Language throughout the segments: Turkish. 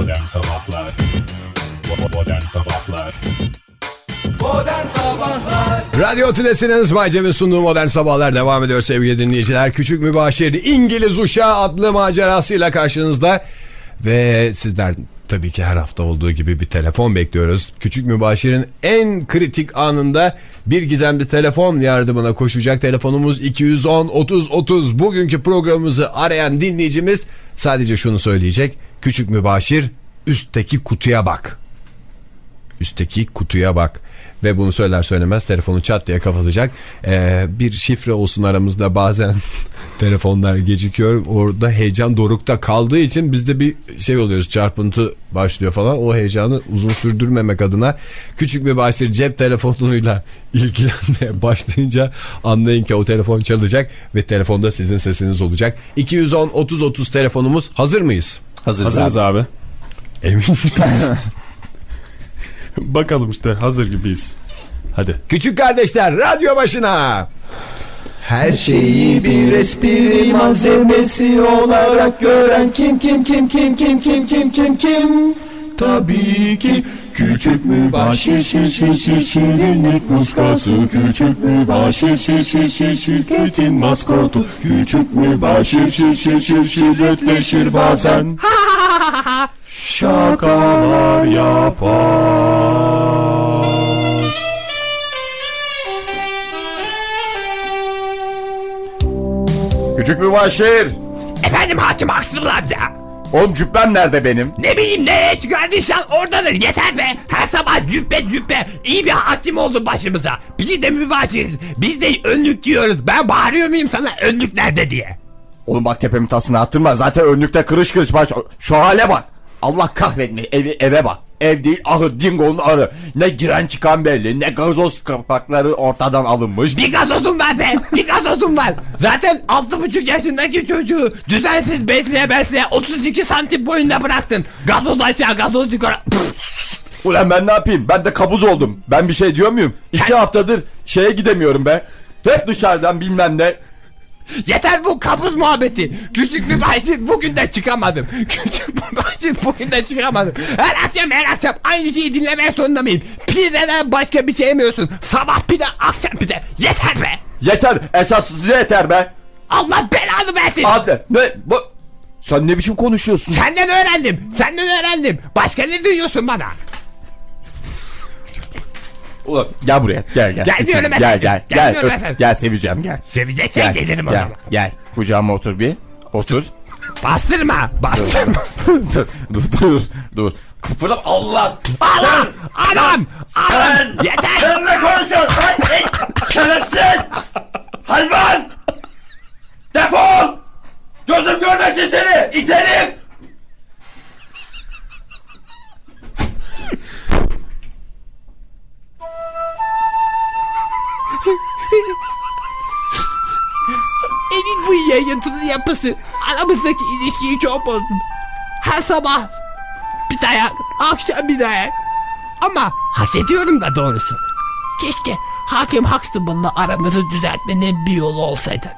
Modern Sabahlar Modern Sabahlar Modern Sabahlar Radyo Tülesi'nin Ismail Cem'in sunduğu Modern Sabahlar devam ediyor sevgili dinleyiciler. Küçük Mübaşir İngiliz Uşağı adlı macerasıyla karşınızda. Ve sizler tabii ki her hafta olduğu gibi bir telefon bekliyoruz. Küçük Mübaşir'in en kritik anında bir gizemli telefon yardımına koşacak. Telefonumuz 210 30 30. Bugünkü programımızı arayan dinleyicimiz sadece şunu söyleyecek. Küçük Mübaşir üstteki kutuya bak. Üstteki kutuya bak. Ve bunu söyler söylemez telefonu çat diye kapatacak. Ee, bir şifre olsun aramızda bazen telefonlar gecikiyor. Orada heyecan dorukta kaldığı için bizde bir şey oluyoruz çarpıntı başlıyor falan. O heyecanı uzun sürdürmemek adına küçük bir başlı cep telefonuyla ilgilenmeye başlayınca anlayın ki o telefon çalacak ve telefonda sizin sesiniz olacak. 210 30 30 telefonumuz hazır mıyız? Hazırız, Hazırız abi. Emin miyiz? Bakalım işte hazır gibiyiz. Hadi. Küçük kardeşler radyo başına. Her Şeyi bir espri malzemesi olarak gören kim kim kim kim kim kim kim kim kim? Tabii ki küçük mübaşir şir şir şir şirinlik muskası. Küçük mübaşir şir şir şir şirketin maskotu. Küçük mübaşir şir şir şir şirretleşir bazen. Şakalar yapar Küçük mübaşir. Efendim hakim haksız amca. Oğlum cübbem nerede benim? Ne bileyim nereye çıkardıysan oradadır yeter be. Her sabah cübbe cübbe iyi bir hakim oldun başımıza. Biz de mübaşiriz. Biz de önlük giyiyoruz. Ben bağırıyor muyum sana önlük nerede diye. Oğlum bak tepemin tasını attırma. Zaten önlükte kırış kırış baş. Şu hale bak. Allah kahretme evi, eve bak. Ev değil ahır dingonun arı. Ne giren çıkan belli ne gazoz kapakları ortadan alınmış. Bir gazozum var be. Bir gazozum var. Zaten altı buçuk yaşındaki çocuğu düzensiz besleye besleye 32 santim boyunda bıraktın. Gazoz aşağı gazoz yukarı. Ulan ben ne yapayım? Ben de kabuz oldum. Ben bir şey diyor muyum? İki haftadır şeye gidemiyorum be. Hep dışarıdan bilmem ne. Yeter bu kabuz muhabbeti. Küçük bir başlık bugün de çıkamadım. Küçük bir başlık bugün de çıkamadım. Her akşam her akşam aynı şeyi dinlemek zorunda mıyım? Pideden başka bir şey yemiyorsun. Sabah pide akşam pide. Yeter be. Yeter. Esas size yeter be. Allah belanı versin. Hadi. Ne? Bu... Sen ne biçim konuşuyorsun? Senden öğrendim. Senden öğrendim. Başka ne duyuyorsun bana? Ulan gel buraya. Gel gel. Gel efendim. gel. Gel. Gelmiyorum Öp. efendim. Gel seveceğim gel. Seveceksen Gel. gelirim o Gel. zaman. Gel. Kucağıma otur bir. Otur. Bastırma. Bastırma. dur dur dur. Kıpırdım Allah. Adam. Adam. Adam. Sen- Yeter. Benimle konuşuyorsun. Lan it, Şerefsiz. Hayvan. Defol. Gözüm görmesin seni. İt Senin bu yayıntılı yapısı aramızdaki ilişkiyi çok bozdu. Her sabah bir dayak, akşam bir dayak. Ama hak ediyorum da doğrusu. Keşke hakim Huxtable'la aramızı düzeltmenin bir yolu olsaydı.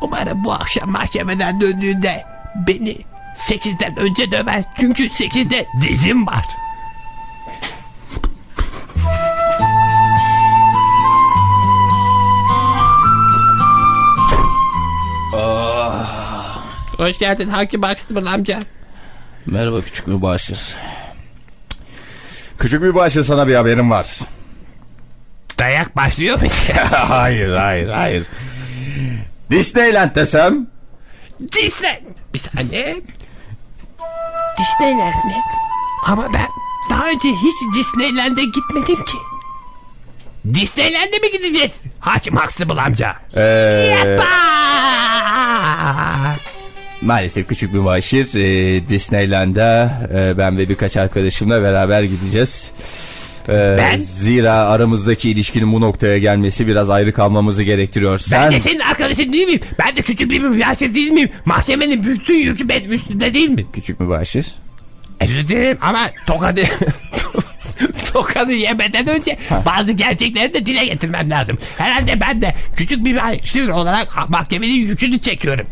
Umarım bu akşam mahkemeden döndüğünde beni 8'den önce döver. Çünkü 8'de dizim var. Hoş geldin Hakim Huxtable amca. Merhaba küçük mübaşir. Küçük mübaşir sana bir haberim var. Dayak başlıyor mu? hayır hayır hayır. Disneyland desem Disney. Bir saniye. Disneyland mi? Ama ben daha önce hiç Disneyland'e gitmedim ki. Disneyland'e mi gideceğiz? Hakim Huxtable amca. ee, Yapma! Maalesef küçük mübaşir e, Disneyland'a e, ben ve birkaç arkadaşımla beraber gideceğiz. E, Ben? Zira aramızdaki ilişkinin bu noktaya gelmesi biraz ayrı kalmamızı gerektiriyor. Ben Sen de senin arkadaşın değil miyim? Ben de küçük bir mübaşir değil miyim? Mahkemenin bütün yükü benim üstünde değil mi? küçük mübaşir. Özür dilerim ama tokadı... tokadı yemeden önce bazı gerçekleri de dile getirmem lazım. Herhalde ben de küçük bir mübaşir olarak mahkemenin yükünü çekiyorum.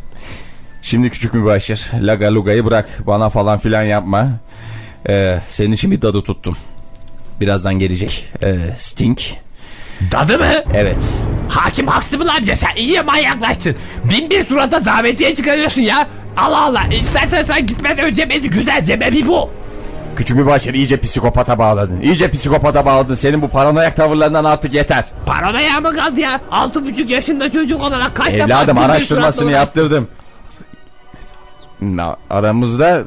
Şimdi küçük mübaşir. Laga lugayı bırak. Bana falan filan yapma. Ee, senin için bir dadı tuttum. Birazdan gelecek. Ee, Sting. Dadı mı? Evet. Hakim Huxtable amca sen iyice manyaklaştın. Bin bir surata zavetiye çıkarıyorsun ya. Allah Allah istersen sen gitmeden önce beni güzelce be bir bu. Küçük mübaşir iyice psikopata bağladın. İyice psikopata bağladın. Senin bu paranoyak tavırlarından artık yeter. Paranoya mı gaz ya? Altı buçuk yaşında çocuk olarak kaç defa Evladım bin bir araştırmasını yaptırdım. Na- Aramızda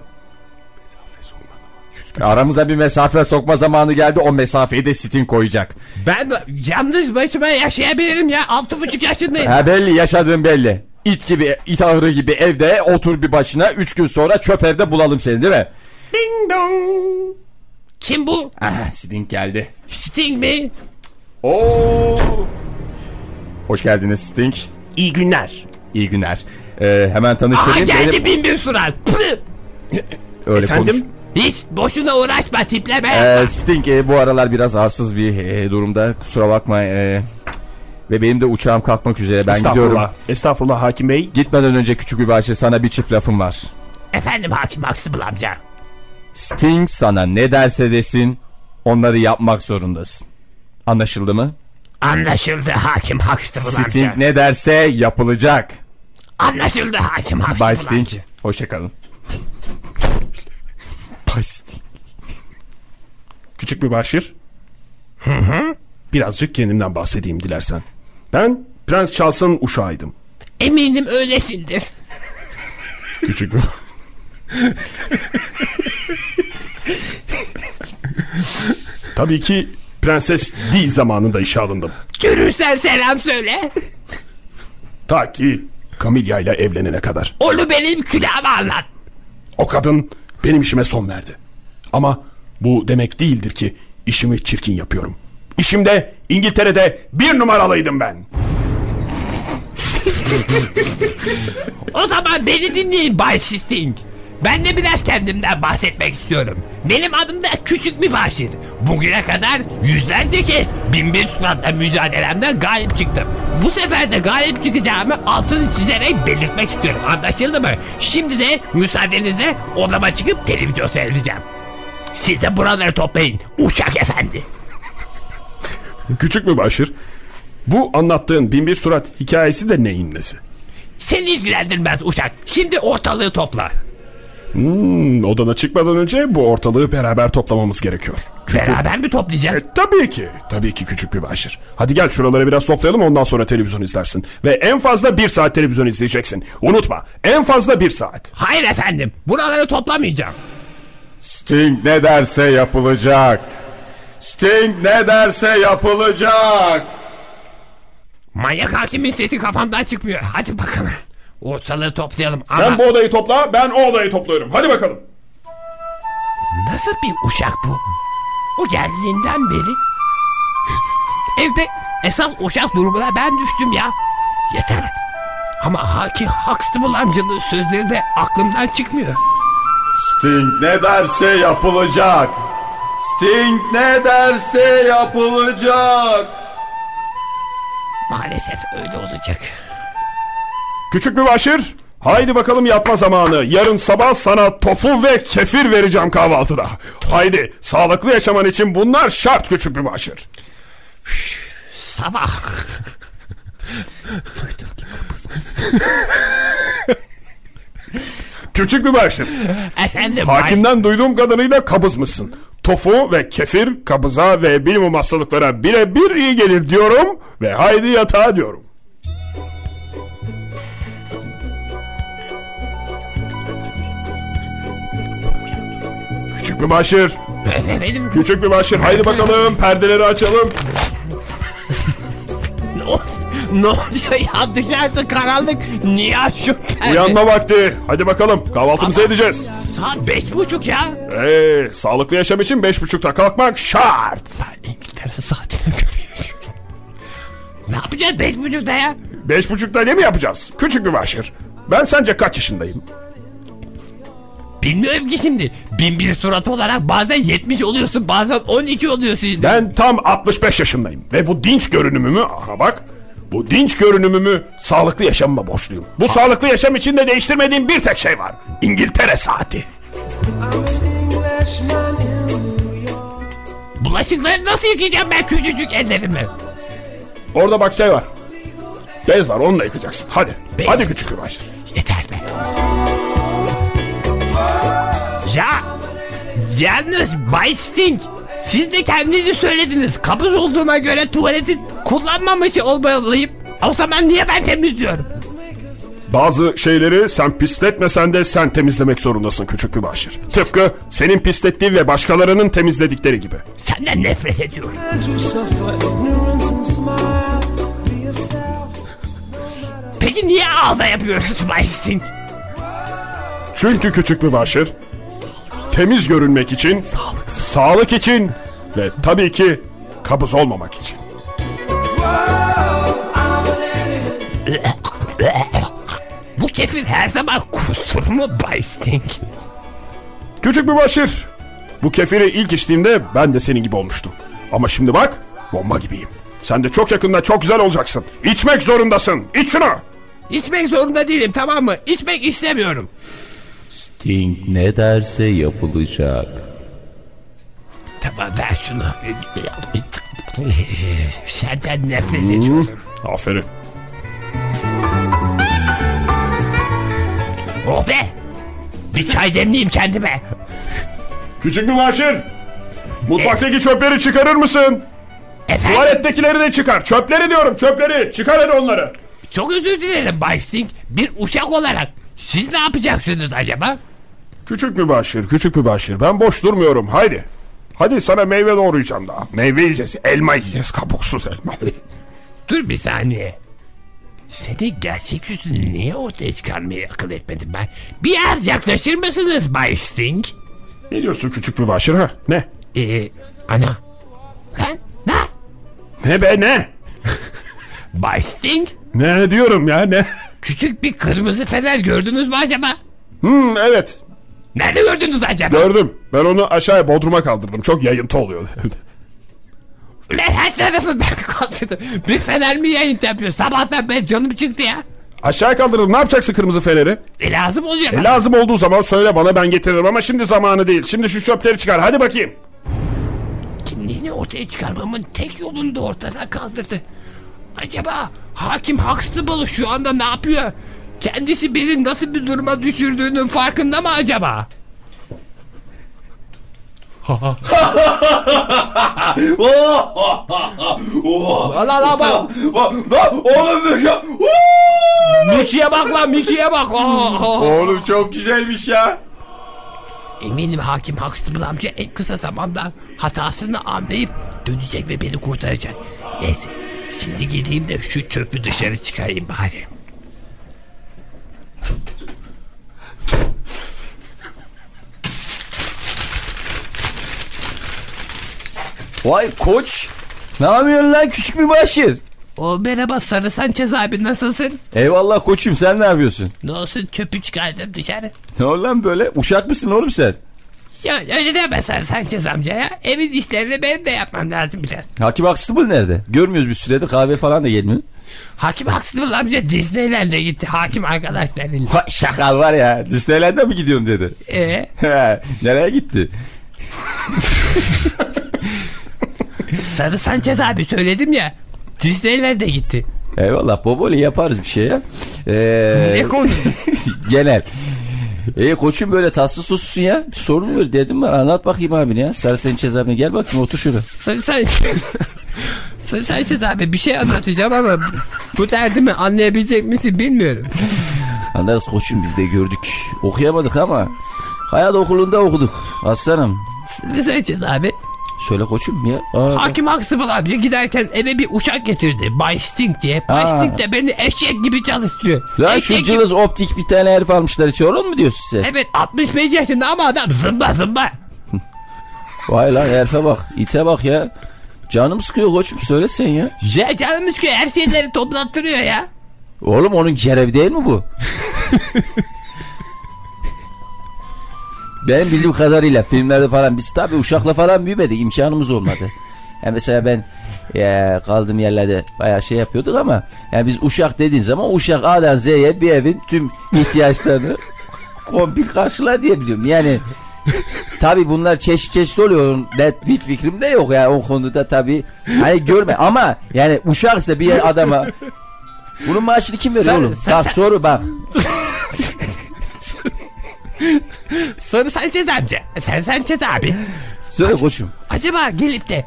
Aramıza bir mesafe sokma zamanı geldi. O mesafeyi de Sting koyacak. Ben yalnız başıma yaşayabilirim ya. Altı buçuk yaşındayım. Ha belli yaşadığın belli. İt gibi, it ahırı gibi evde otur bir başına. Üç gün sonra çöp evde bulalım seni değil mi? Ding dong. Kim bu? Ah, Sting geldi. Sting mi? Oo. Hoş geldiniz Sting. İyi günler. İyi günler. Ee, hemen Aha tanıştırayım. geldi Benim- bin bir surat. Öyle Efendim? konuş. Hiç boşuna uğraşma tipleme Ee. Sting e, bu aralar biraz arsız bir e, durumda. Kusura bakma. e, ve benim de uçağım kalkmak üzere. Ben gidiyorum. Estağfurullah. Estağfurullah hakim bey. Gitmeden önce küçük bir bahçe sana bir çift lafım var. Efendim hakim Huxtable amca. Sting sana ne derse desin onları yapmak zorundasın. Anlaşıldı mı? Anlaşıldı hakim Huxtable Sting amca. ne derse yapılacak. Anlaşıldı hakim Huxtable Bay. Sting. Hoşçakalın. Bay Sting. Küçük mübaşir. Hı hı. Birazcık kendimden bahsedeyim dilersen. Ben Prens Charles'ın uşağıydım. Eminim öylesindir. Küçük bir... Tabii ki Prenses Di zamanında işe alındım. Görürsen selam söyle. Ta ki Camilla ile evlenene kadar. Onu benim külahıma anlat. O kadın benim işime son verdi. Ama bu demek değildir ki işimi çirkin yapıyorum. İşimde İngiltere'de bir numaralıydım ben. O zaman beni dinleyin Bay Sting. Ben de biraz kendimden bahsetmek istiyorum. Benim adım da Küçük Mübaşir. Bugüne kadar yüzlerce kez bin bir suratla mücadelemden galip çıktım. Bu sefer de galip çıkacağımı altını çizerek belirtmek istiyorum. Anlaşıldı mı? Şimdi de müsaadenizle odama çıkıp televizyon seyredeceğim. Siz de buraları toplayın. Uşak efendi. Küçük mübaşir. Bu anlattığın binbir surat hikayesi de neyin nesi? Seni ilgilendirmez uşak. Şimdi ortalığı topla. Hmm, odana çıkmadan önce bu ortalığı beraber toplamamız gerekiyor. Çünkü... Beraber mi toplayacağız? E, tabii ki. Tabii ki küçük bir başır. Hadi gel şuraları biraz toplayalım ondan sonra televizyon izlersin. Ve en fazla bir saat televizyon izleyeceksin. Unutma en fazla bir saat. Hayır efendim. Buraları toplamayacağım. Sting ne derse yapılacak. Sting ne derse yapılacak. Manyak hakimin sesi kafamdan çıkmıyor. Hadi bakalım. Ortalığı toplayalım Sen ama bu odayı topla ben o odayı topluyorum. Hadi bakalım. nasıl bir uşak bu? O geldiğinden beri evde esas uşak durumuna ben düştüm ya. Yeter. Ama Haki Huxtable amcanın sözleri de aklımdan çıkmıyor. Sting ne derse yapılacak. Sting ne derse yapılacak. Maalesef öyle olacak. Küçük bir başır. Haydi bakalım yatma zamanı. Yarın sabah sana tofu ve kefir vereceğim kahvaltıda. Haydi sağlıklı yaşaman için bunlar şart küçük bir başır. Sabah. Küçük bir başır. Efendim. Hakimden duyduğum kadarıyla kabızmışsın. Tofu ve kefir kabıza ve bilimum hastalıklara birebir iyi gelir diyorum ve haydi yatağa diyorum. Küçük bir başır. Efendim. Küçük bir başır. Haydi bakalım perdeleri açalım. Ne ol- Ne oluyor ya dışarısı karanlık. Niye kendini? Uyanma vakti. Hadi bakalım kahvaltımızı edeceğiz. Saat beş buçuk ya. Ee, sağlıklı yaşam için beş buçukta kalkmak şart. İngiltere saatine göre. Ne yapacağız beş buçukta ya? Beş buçukta ne mi yapacağız? Küçük bir başır. Ben sence kaç yaşındayım? Bilmiyorum ki şimdi. Bin bir surat olarak bazen 70 oluyorsun bazen 12 oluyorsun. Ben tam 65 yaşındayım. Ve bu dinç görünümümü aha bak Bu dinç görünümümü sağlıklı yaşamıma borçluyum. Bu sağlıklı yaşam için de değiştirmediğim bir tek şey var. İngiltere saati. Bulaşıkları nasıl yıkayacağım ben küçücük ellerimle? Orada bak şey var. Bez var onunla yıkacaksın. Hadi. Bez. Hadi küçük bir başır. Yeter be. Yalnız Bay Sting siz de kendiniz söylediniz. Kabız olduğuma göre tuvaleti kullanmamış olmalıyım. O zaman niye ben temizliyorum? Bazı şeyleri sen pisletmesen de sen temizlemek zorundasın küçük bir başır. Tıpkı senin pislettiğin ve başkalarının temizledikleri gibi. Senden nefret ediyorum. Peki niye ağza yapıyorsun Bay Sting? Çünkü küçük bir başır temiz görünmek için, sağlık, için ve tabii ki kabız olmamak için. Bu kefir her zaman kusur mu Bay Sting? Küçük bir başır. Bu kefiri ilk içtiğimde ben de senin gibi olmuştum. Ama şimdi bak bomba gibiyim. Sen de çok yakında çok güzel olacaksın. İçmek zorundasın. İç şunu. İçmek zorunda değilim tamam mı? İçmek istemiyorum. Sting ne derse yapılacak. Tamam ver şunu. Senden nefret ediyorum. Aferin. Oh be! Bir çay demleyeyim kendime. Küçük bir başır. Mutfaktaki çöpleri çıkarır mısın? Efendim Tuvalettekileri de çıkar. Çöpleri diyorum çöpleri. Çıkar hadi onları. çok özür dilerim Bay Sting. Bir uşak olarak siz ne yapacaksınız acaba? Küçük bir başır, küçük bir başır. Ben boş durmuyorum. Haydi. Hadi sana meyve doğrayacağım daha. Meyve yiyeceğiz. Elma yiyeceğiz. Kabuksuz elma. Dur bir saniye. Seni gerçek yüzünü niye ortaya çıkarmayı akıl etmedim ben? Biraz yaklaşır mısınız Bay Sting? ne diyorsun küçük bir başır ha? Ne? Ee, ana. Lan ne? Ne be ne? Bay Sting? Ne diyorum ya ne? Küçük bir kırmızı fener gördünüz mü acaba? Hmm evet. Nerede gördünüz acaba? Gördüm. Ben onu aşağıya bodruma kaldırdım. Çok yayıntı oluyordu. Ulan her tarafı ben kaldırdım. Bir fener mi yayın yapıyor? Sabahtan ben canım çıktı ya. aşağıya kaldırdım. Ne yapacaksın kırmızı feneri? E lazım oluyor E, bana. lazım olduğu zaman söyle bana ben getiririm ama şimdi zamanı değil. Şimdi şu çöpleri çıkar. Hadi bakayım. Kimliğini ortaya çıkarmamın tek yolunu da ortadan kaldırdı. Acaba hakim Huxtable şu anda ne yapıyor? Kendisi beni nasıl bir duruma düşürdüğünün farkında mı acaba? Allah Allah bak. Oğlum ya. Mickey'e bak lan Mickey'e bak. Oğlum çok güzelmiş ya. Eminim hakim Huxtable amca en kısa zamanda hatasını anlayıp dönecek ve beni kurtaracak. Neyse şimdi gideyim de şu çöpü dışarı çıkarayım bari. Vay koç. Ne yapıyorsun lan küçük bir başır? O merhaba Sarı Sanchez abi nasılsın? Eyvallah koçum sen ne yapıyorsun? Ne olsun çöpü çıkardım dışarı. Ne oldu lan böyle? Uşak mısın oğlum sen? Ya öyle deme Sarı Sanchez amca ya. Evin işlerini benim de yapmam lazım biraz. Hakim Huxtable nerede? Görmüyoruz bir süredir kahve falan da gelmiyor. Hakim Huxtable amca Disneyland'e gitti hakim arkadaşlarıyla. Vay şakal var ya. Disneyland'e mi gidiyorum dedi. Ee, Nereye gitti? Sarı Sanchez abi söyledim ya. Disneyland'e gitti. Eyvallah Boboli yaparız bir şey ya. Ee, Ne konuştun? genel. E koçum böyle tatsız tuzsuzsun ya. Bir sorun mu var dedim ben anlat bakayım abine ya. Sarı Sanchez abine gel bakayım otur şurada. Sarı Sanchez... Sarı Sanchez abi bir şey anlatacağım ama bu derdimi anlayabilecek misin bilmiyorum. Anlarız koçum biz de gördük. Okuyamadık ama hayat okulunda okuduk. Aslanım. Sarı Sanchez abi Söyle koçum ya. Aa, Hakim Huxtable abi giderken eve bir uşak getirdi. Bay Sting diye. Bay Aa. Sting de beni eşek gibi çalıştırıyor. Lan eşek şu gibi- cılız optik bir tane herif almışlar içi onun mu diyorsun sen? Evet 65 yaşında ama adam zımba zımba. Vay lan herife bak ite bak ya. Canım sıkıyor koçum söyle sen ya. Ya canım ki her şeyleri toplattırıyor ya. Oğlum onun görevi değil mi bu? Benim bildiğim kadarıyla filmlerde falan biz tabii uşakla falan büyümedik imkanımız olmadı. Yani mesela ben Ya kaldığım yerlerde bayağı şey yapıyorduk ama yani biz uşak dediğin zaman uşak A'dan Z'ye bir evin tüm ihtiyaçlarını kompil karşılar diye biliyorum. Yani tabi bunlar çeşit çeşit oluyor. Net bir fikrim de yok yani o konuda tabi hani görme ama yani uşak ise bir adama bunun maaşını kim veriyor Sen- oğlum? sen- bak sen- soru bak. Sarı Sanchez amca. Sen Sanchez abi. Söyle koçum. Acaba gelip de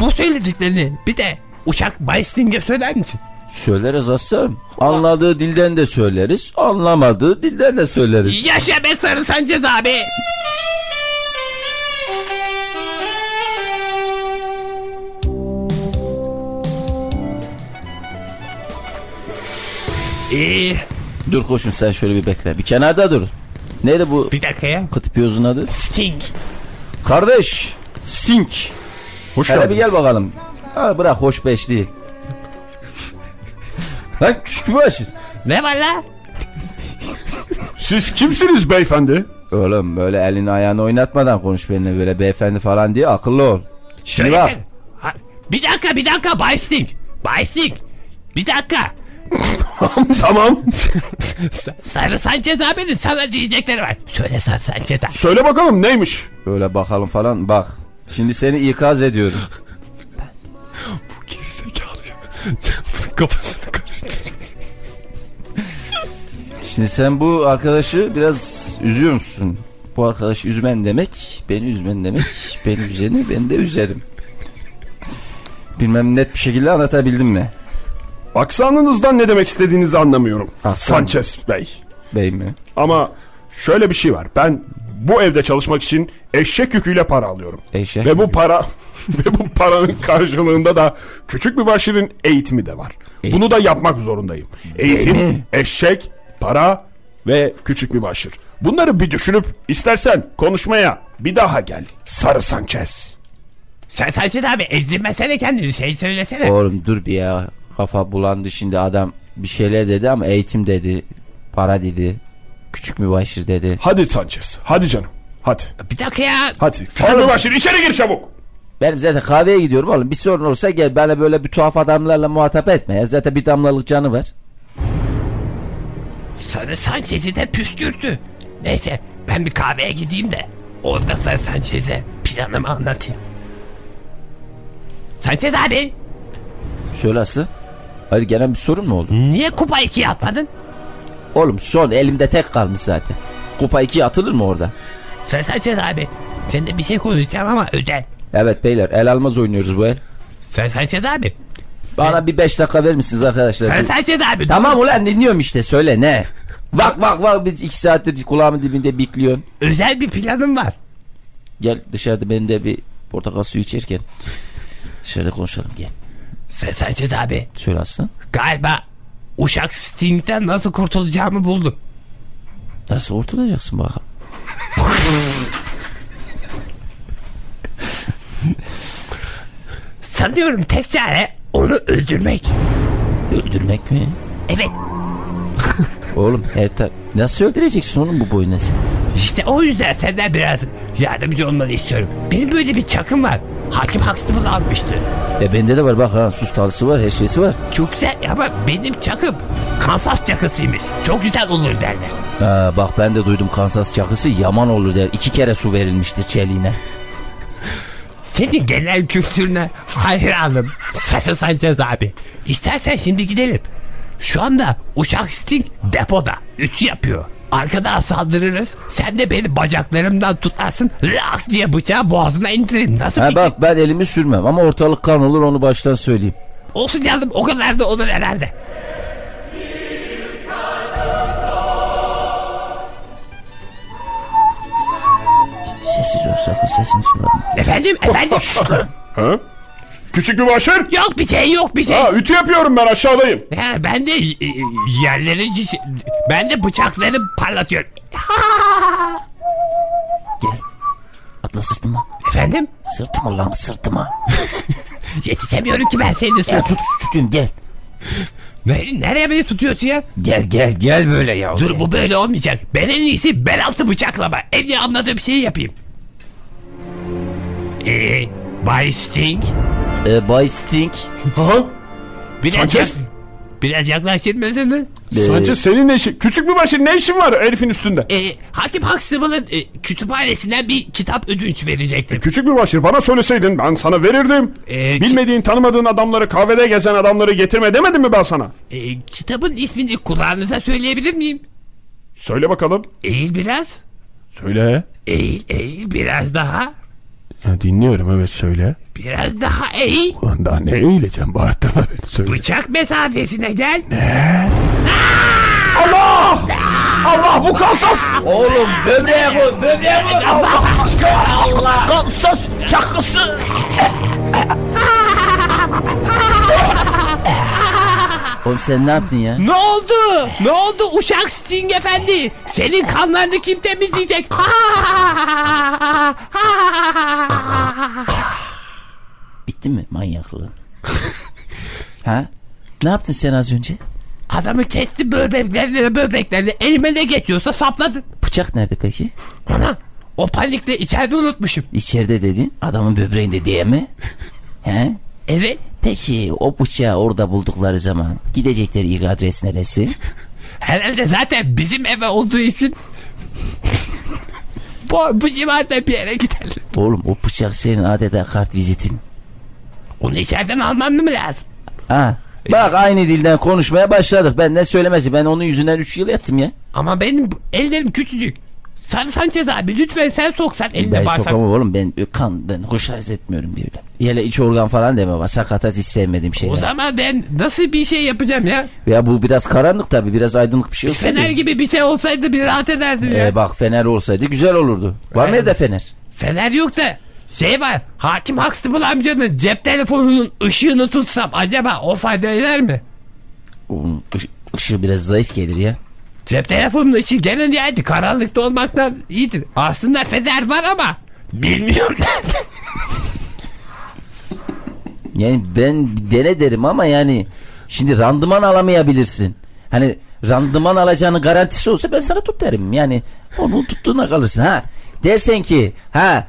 bu söylediklerini bir de Uşak Baysting'e söyler misin? Söyleriz aslanım. Anladığı dilden de söyleriz. Anlamadığı dilden de söyleriz. Yaşa be Sarı Sanchez abi. İyi. Dur koçum sen şöyle bir bekle. Bir kenarda dur. Neydi bu Bir dakika ya. kıtıpiyozun adı? Sting. Kardeş. Stink. Hoş Hele bir gel bakalım. Ha, bırak hoş beş değil. Lan küçük bir başız. Ne var la? Siz kimsiniz beyefendi? Oğlum böyle elini ayağını oynatmadan konuş benimle böyle beyefendi falan diye akıllı ol. Şimdi bak. Ha, bir dakika bir dakika Bay Sting. Bay Sting. Bir dakika. Tamam. Sarı Sanchez abinin sana diyecekleri var. Söyle Sarı Sanchez abi. Söyle bakalım neymiş? Böyle bakalım falan bak. Şimdi seni ikaz ediyorum. Gerizekalı ya. Sen bunun kafasını karıştır. Şimdi sen bu arkadaşı biraz üzüyor musun? Bu arkadaşı üzmen demek, beni üzmen demek, beni üzeni ben de üzerim. Bilmem net bir şekilde anlatabildim mi? Aksanınızdan ne demek istediğinizi anlamıyorum. Aksan. Sanchez Bey. Bey mi? Ama şöyle bir şey var. Ben bu evde çalışmak için eşek yüküyle para alıyorum. Eşek Ve bu para ve bu paranın karşılığında da küçük bir başarın eğitimi de var. Bunu da yapmak zorundayım. Eğitim, mi? eşek, para ve küçük bir başır. Bunları bir düşünüp istersen konuşmaya bir daha gel. Sarı Sanchez. Sen Sanchez abi ezdirmesene kendini şey söylesene. Oğlum dur bir ya. Kafa bulandı şimdi adam bir şeyler dedi ama eğitim dedi. Para dedi. Küçük mübaşir dedi. Hadi Sanchez. Hadi canım. Hadi. Bir dakika ya. Hadi. Küçük bir başır içeri gir çabuk. Benim zaten kahveye gidiyorum oğlum. Bir sorun olursa gel bana böyle bir tuhaf adamlarla muhatap etme. Ya. Zaten bir damlalık canı var. Sarı Sanchez'i de püskürttü. Neyse ben bir kahveye gideyim de orada Sarı Sanchez'e planımı anlatayım. Sanchez abi Söyle Aslı. Hadi gene bir sorun mu oldu? niye kupa ikiye atmadın? Oğlum son elimde tek kalmış zaten. Kupa 2 atılır mı orada? Sarı Sanchez abi seninle bir şey konuşacağım ama özel. Evet beyler el almaz oynuyoruz bu el. Sarı Sanchez abi. Bana bir 5 dakika verir misiniz arkadaşlar? Sarı Sanchez abi. Tamam ulan dinliyorum işte söyle ne? Vak vak vak biz 2 saattir kulağımın dibinde bekliyorsun. Özel bir planım var. Gel dışarıda ben de bir portakal suyu içerken dışarıda konuşalım gel. Sanchez abi Söyle Aslan. galiba Uşak Sting'den nasıl kurtulacağımı buldum. Nasıl ortalayacaksın bakalım? Sanıyorum tek çare onu öldürmek. Öldürmek mi? Evet Oğlum her tar- Nasıl öldüreceksin oğlum bu boyu nasıl? işte o yüzden senden biraz yardımcı olmanı istiyorum. Benim böyle bir çakım var. Hakim haksızımız almıştı. E bende de var bak ha sus talısı var her şeysi var. Çok güzel ama benim çakım Kansas çakısıymış. Çok güzel olur derler. Ha, bak ben de duydum Kansas çakısı yaman olur der. İki kere su verilmiştir çeliğine. Senin genel kültürüne hayranım. Saçı Sanchez abi. İstersen şimdi gidelim. Şu anda Uşak Sting depoda. Ütü yapıyor. Arkadan saldırırız. Sen de beni bacaklarımdan tutarsın. Lak diye bıçağı boğazına indiririm. Nasıl Ha bak ben elimi sürmem ama ortalık kan olur onu baştan söyleyeyim. Olsun canım o kadar da olur herhalde. Sessiz ol sakın sesini çıkarma. Efendim efendim. Ha? Küçük bir başır. yok bir şey yok bir şey. Ha, ütü yapıyorum ben aşağıdayım. Ha, ben de e, e, yerleri ben de bıçakları parlatıyorum. Atla sırtıma. Efendim? Sırtıma lan sırtıma. Yetişemiyorum ki ben seni Ya sor. tut tutun gel. Ne- Nereye beni tutuyorsun ya? Gel gel gel böyle ya. Dur bu böyle olmayacak. Ben en iyisi bel altı bıçaklama. En iyi anladığım şeyi yapayım. Eee Bay Sting E, Bay Sting. Ha? Biraz, Sanchez? yak- biraz yaklaşır mısınız? E, Sanchez senin ne işin? Küçük bir başın ne işin var herifin üstünde? E, Hakim Huxtable'ın e, kütüphanesinden bir kitap ödünç verecektim. Küçük bir başır bana söyleseydin ben sana verirdim. Ee, Bilmediğin tanımadığın adamları kahvede gezen adamları getirme demedim mi ben sana? E, kitabın ismini kulağınıza söyleyebilir miyim? Söyle bakalım. Eğil biraz. Söyle. Eğil eğil biraz daha. Ya dinliyorum evet söyle. Biraz daha eğil. Ulan daha ne eğileceğim bağırtma beni söyle. Bıçak mesafesine gel. Allah bu kalsas. Oğlum böbreğe koy böbreğe koy. Allah sen ne yaptın ya? Ne oldu? Ne oldu uşak Sting efendi? Senin kanlarını kim temizleyecek? Bitti mi manyaklığın? ha? Ne yaptın sen az önce? Adamı kesti böbreklerine böbreklerine elime ne geçiyorsa sapladım. Bıçak nerede peki? Ana o panikle içeride unutmuşum. İçeride dedin adamın böbreğinde diye mi? He? Evet. Peki o bıçağı orada buldukları zaman gidecekleri ilk adres neresi? Herhalde zaten bizim eve olduğu için bu, bu civarda bir yere giderler. Oğlum o bıçak senin adeta kart vizitin. Onu içeriden almam mı lazım? Ha. Bak aynı dilden konuşmaya başladık. Ben ne söylemesi. Ben onun yüzünden 3 yıl yattım ya. Ama benim ellerim küçücük. Sarı Sanchez abi lütfen sen soksan eline Ben bağırsak. sokamam oğlum. Ben kan ben hoşnut etmiyorum böyle. Hele iç organ falan deme bana. Sakatat hiç sevmediğim O şeyler. zaman ben nasıl bir şey yapacağım ya? Ya bu biraz karanlık tabii. Biraz aydınlık bir şey olsaydı. Fener gibi bir şey olsaydı bir rahat edersin ya. Ee, bak fener olsaydı güzel olurdu. Var mı evde fener? Fener yok da şey var. Hakim Huxtable amcanın cep telefonunun ışığını tutsam acaba o fayda eder mi? Oğlum, ışığı biraz zayıf gelir ya. Cep telefonunun ışığı gene nihayeti karanlıkta olmaktan iyidir. Aslında fener var ama bilmiyorum. Yani ben dene derim ama yani şimdi randıman alamayabilirsin. Hani randıman alacağını garantisi olsa ben sana tut derim. Yani onu tuttuğuna kalırsın ha. Dersen ki ha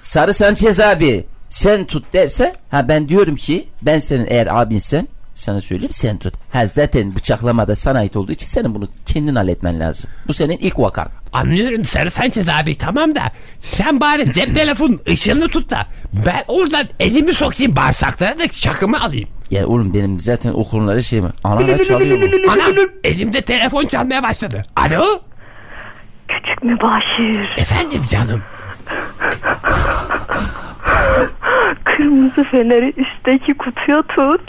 Sarı Sanchez abi sen tut derse ha ben diyorum ki ben senin eğer abinsen sana söyleyeyim sen tut. Ha zaten bıçaklama da sana ait olduğu için senin bunu kendin halletmen lazım. Bu senin ilk vakan. Anlıyorum Sarı Sanchez abi tamam da sen bari cep telefonun ışığını tut da ben oradan elimi sokayım bağırsaklara da çakımı alayım. Ya oğlum benim zaten o konuları şey mi? Anana çalıyor. Anam elimde telefon çalmaya başladı. Alo Küçük mübaşir. efendim canım. Kırmızı feneri üstteki kutuya tut.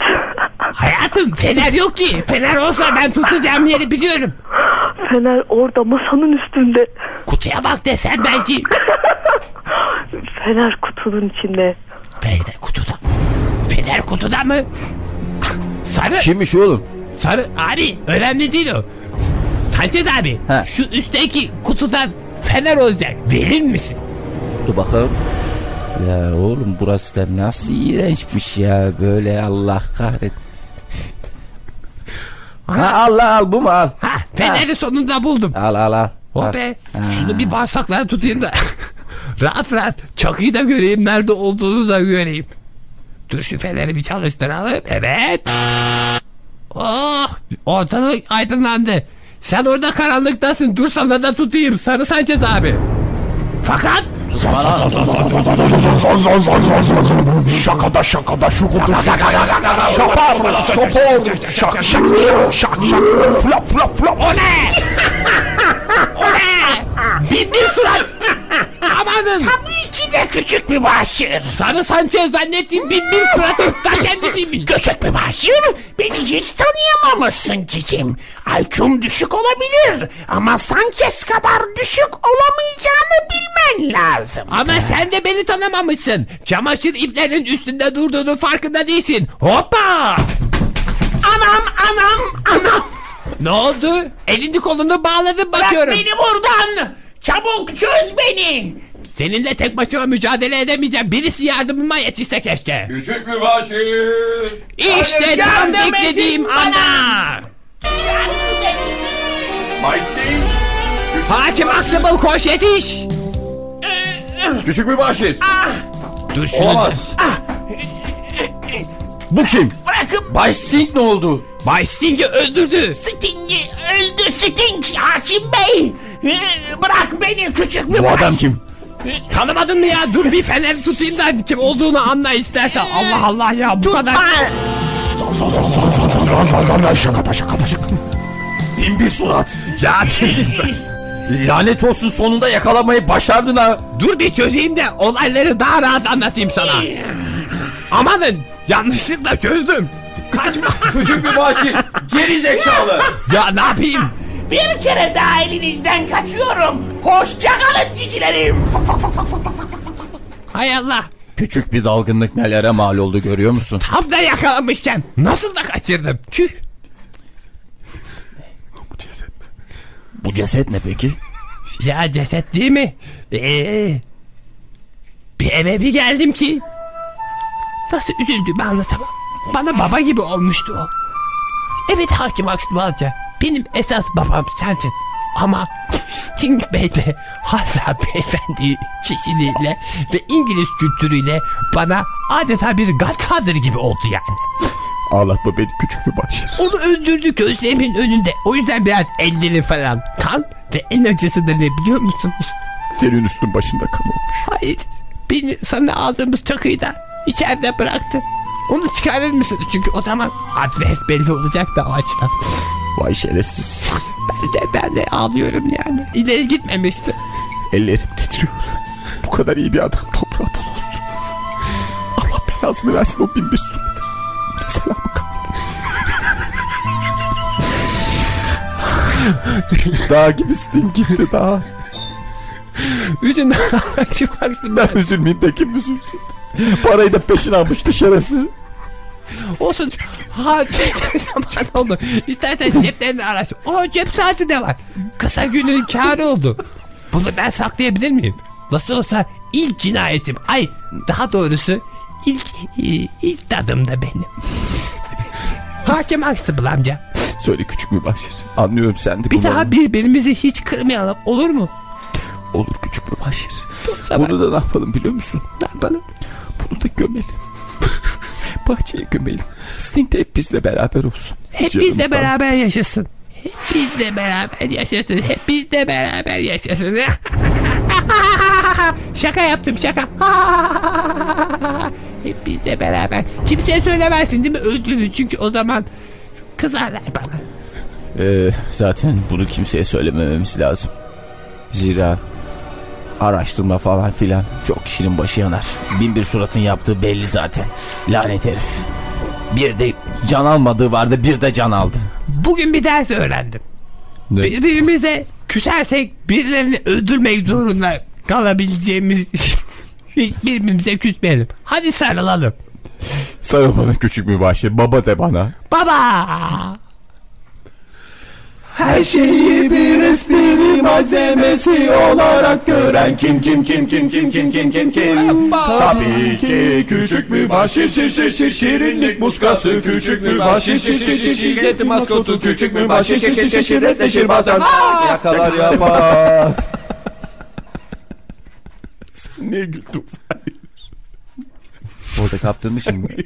Hayatım fener yok ki. Fener olsa ben tutacağım yeri biliyorum. Fener orada masanın üstünde. Kutuya bak desen belki. Fener kutunun içinde. Fener kutuda. Fener kutuda mı? Sarı, Kimmiş oğlum? sarı, abi önemli değil o. Sanchez abi, Ha. şu üstteki kutudan fener olacak. Verir misin? Dur bakalım. Ya oğlum burası da nasıl iğrençmiş ya böyle Allah kahret. Ha al lan, al bu mu al. Ha, feneri sonunda buldum. Al al al. Oh Al. be, şunu bir bağırsaklara tutayım da. rahat rahat çakıyı da göreyim, nerede olduğunu da göreyim. Dur şu feneri bir çalıştıralım. Evet. Oh, ortalık aydınlandı. Sen orada karanlıktasın. Dur sana da tutayım. Sarı Sanchez abi. Fakat Şakada şakada şukudu şakada şapar topor şak şak şak şak flap flap flap o ne? o ne? Bin bir surat. Amanın. Tabii ki de küçük bir başır. Sarı Sanchez zannettiğim bin bir suratın ta kendisiymiş. Küçük bir başır, beni hiç tanıyamamışsın cicim. IQ'm düşük olabilir ama Sanchez kadar düşük olamayacağını bilmen lazım. Ama sen de beni tanımamışsın. Çamaşır iplerinin üstünde durduğunun farkında değilsin. Hoppa! Anam, anam, anam. Ne oldu? Elini kolunu bağladın Bırak bakıyorum. beni buradan. Çabuk çöz beni. Seninle tek başıma mücadele edemeyeceğim. Birisi yardımıma yetişse keşke. Küçük mübaşir. İşte tam yardım edin beklediğim bana. ana. Hakim Aksabıl koş yetiş. Küçük mübaşir. Dur şunu. Olamaz. Bu kim? Bırakın Bay Sting ne oldu? Bay Sting'i öldürdü. Sting'i öldü Sting Hakim Bey. Ee, Bırak beni küçük bir Bu adam kim? Tanımadın mı ya? Dur bir fener tutayım da kim olduğunu anla istersen. Allah Allah ya bu kadar. Bin bir surat. Ya Lanet olsun sonunda yakalamayı başardın ha. dur bir çözeyim de olayları daha rahat anlatayım sana. Amanın yanlışlıkla çözdüm. Kaçma. Küçük bir başı. Geri zekalı. ya ne yapayım? Bir kere daha elinizden kaçıyorum. Hoşçakalın cicilerim. Fak, fak, fak, fak, fak, fak, fak. Hay Allah. Küçük bir dalgınlık nelere mal oldu görüyor musun? Tam da yakalamışken nasıl da kaçırdım. Tüh. Bu ceset ne peki? Ya ceset değil mi? Ee, bir eve bir geldim ki. Nasıl üzüldüğümü anlatamam. Bana baba gibi olmuştu o. Evet hakim Aksbalca. Benim esas babam sensin. Ama Sting Bey de Hazra Beyefendi kişiliğiyle ve İngiliz kültürüyle bana adeta bir Godfather gibi oldu yani. Ağlatma beni küçük bir başı. Onu öldürdü gözlerimin önünde. O yüzden biraz elleri falan kan ve en acısı da ne biliyor musunuz? Senin üstün başında kan olmuş. Hayır. Beni sana aldığımız takıyı da içeride bıraktı. Onu çıkarır mısınız? Çünkü o zaman adres belli olacak da o açıdan. Vay şerefsiz. Ben de, ben de ağlıyorum yani. İleri gitmemişti. Ellerim titriyor. Bu kadar iyi bir adam toprağa bol olsun. Allah belasını versin o bin bir surat. Selamı Dağ gibisin gitti dağ. Yüzünden çıkarsın Ben üzülmeyeyim de kim üzülsün. Parayı da peşin almıştı şerefsiz. Olsun. Ha zaman oldu. İstersen ceplerini araş. O cep saati de var. Kısa günün kârı oldu. Bunu ben saklayabilir miyim? Nasıl olsa ilk cinayetim. Ay daha doğrusu ilk ilk tadım da benim. Hakim Aksıbıl amca. Söyle küçük mübaşir. Anlıyorum sen de Bir daha birbirimizi hiç kırmayalım olur mu? Olur küçük mübaşir. Bunu da ne yapalım biliyor musun? ne yapalım? Bunu da gömelim. Bahçeye gömelim. Sting de hep bizle beraber olsun. Hep Canım bizle ben. beraber yaşasın. Hep bizle beraber yaşasın. Hep bizle beraber yaşasın. şaka yaptım şaka. Hep bizle beraber. Kimseye söylemezsin değil mi öldüğünü? Çünkü o zaman kızarlar bana. Ee, zaten bunu kimseye söylemememiz lazım. Zira araştırma falan filan çok kişinin başı yanar. Bin bir suratın yaptığı belli zaten. Lanet herif. Bir de can almadığı vardı bir de can aldı. Bugün bir ders öğrendim. Ne? Birbirimize küsersek birilerini öldürmek zorunda kalabileceğimiz hiç birbirimize küsmeyelim. Hadi sarılalım. Sarıl bana küçük mübaşir baba de bana. Baba. Her şeyi bir espri malzemesi olarak gören kim kim kim kim kim kim kim kim kim? Tabii ki küçük mübaşir şir şir şir şirinlik muskası. Küçük mübaşir şir şir şir şirketi maskotu. Küçük mübaşir şir şir şir şirretleşir bazen. Yakalar yapar. Niye güldün? Orada kaptırmışım.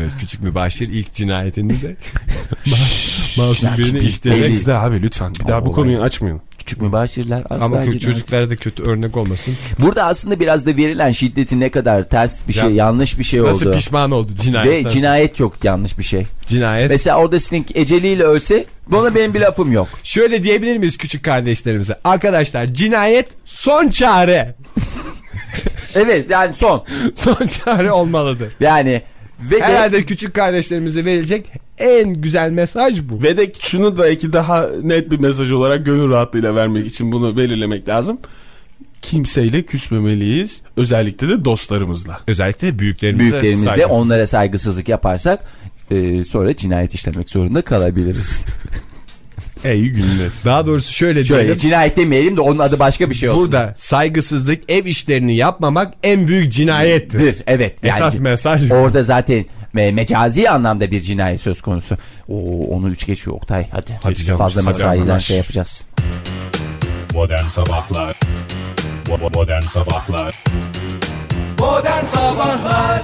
Evet, küçük mübaşir ilk cinayetini de masum birini işleyerek. Bizde abi lütfen. Bir daha bu olay. konuyu açmayın. küçük mübaşirler asla Ama cinayet- çocuklara da kötü örnek olmasın. Burada aslında biraz da verilen şiddeti ne kadar ters bir şey, Ya- yanlış bir şey Nasıl oldu. pişman oldu Ve cinayetten. cinayet çok yanlış bir şey. Cinayet. Mesela orada Sting eceliyle ölse buna benim bir lafım yok. Şöyle diyebilir miyiz küçük kardeşlerimize? Arkadaşlar cinayet son çare. Evet yani son. son çare olmalıdır. Yani ve de Herhalde küçük kardeşlerimize verilecek en güzel mesaj bu. Ve de şunu da belki daha net bir mesaj olarak gönül rahatlığıyla vermek için bunu belirlemek lazım. Kimseyle küsmemeliyiz. Özellikle de dostlarımızla. Özellikle de büyüklerimize büyüklerimizde saygısız. onlara saygısızlık yaparsak e, sonra cinayet işlemek zorunda kalabiliriz. Ey günler. Daha doğrusu şöyle, Şöyle diyelim. cinayet demeyelim de onun adı başka bir şey olsun. Burada saygısızlık ev işlerini yapmamak en büyük cinayettir. Dır, evet. Yani Esas mesaj. Orada zaten me- mecazi anlamda bir cinayet söz konusu. Oo, onu üç geçiyor Oktay. Hadi, Hadi canım, fazla mesaiden şey yapacağız. Modern Sabahlar Modern Sabahlar Modern Sabahlar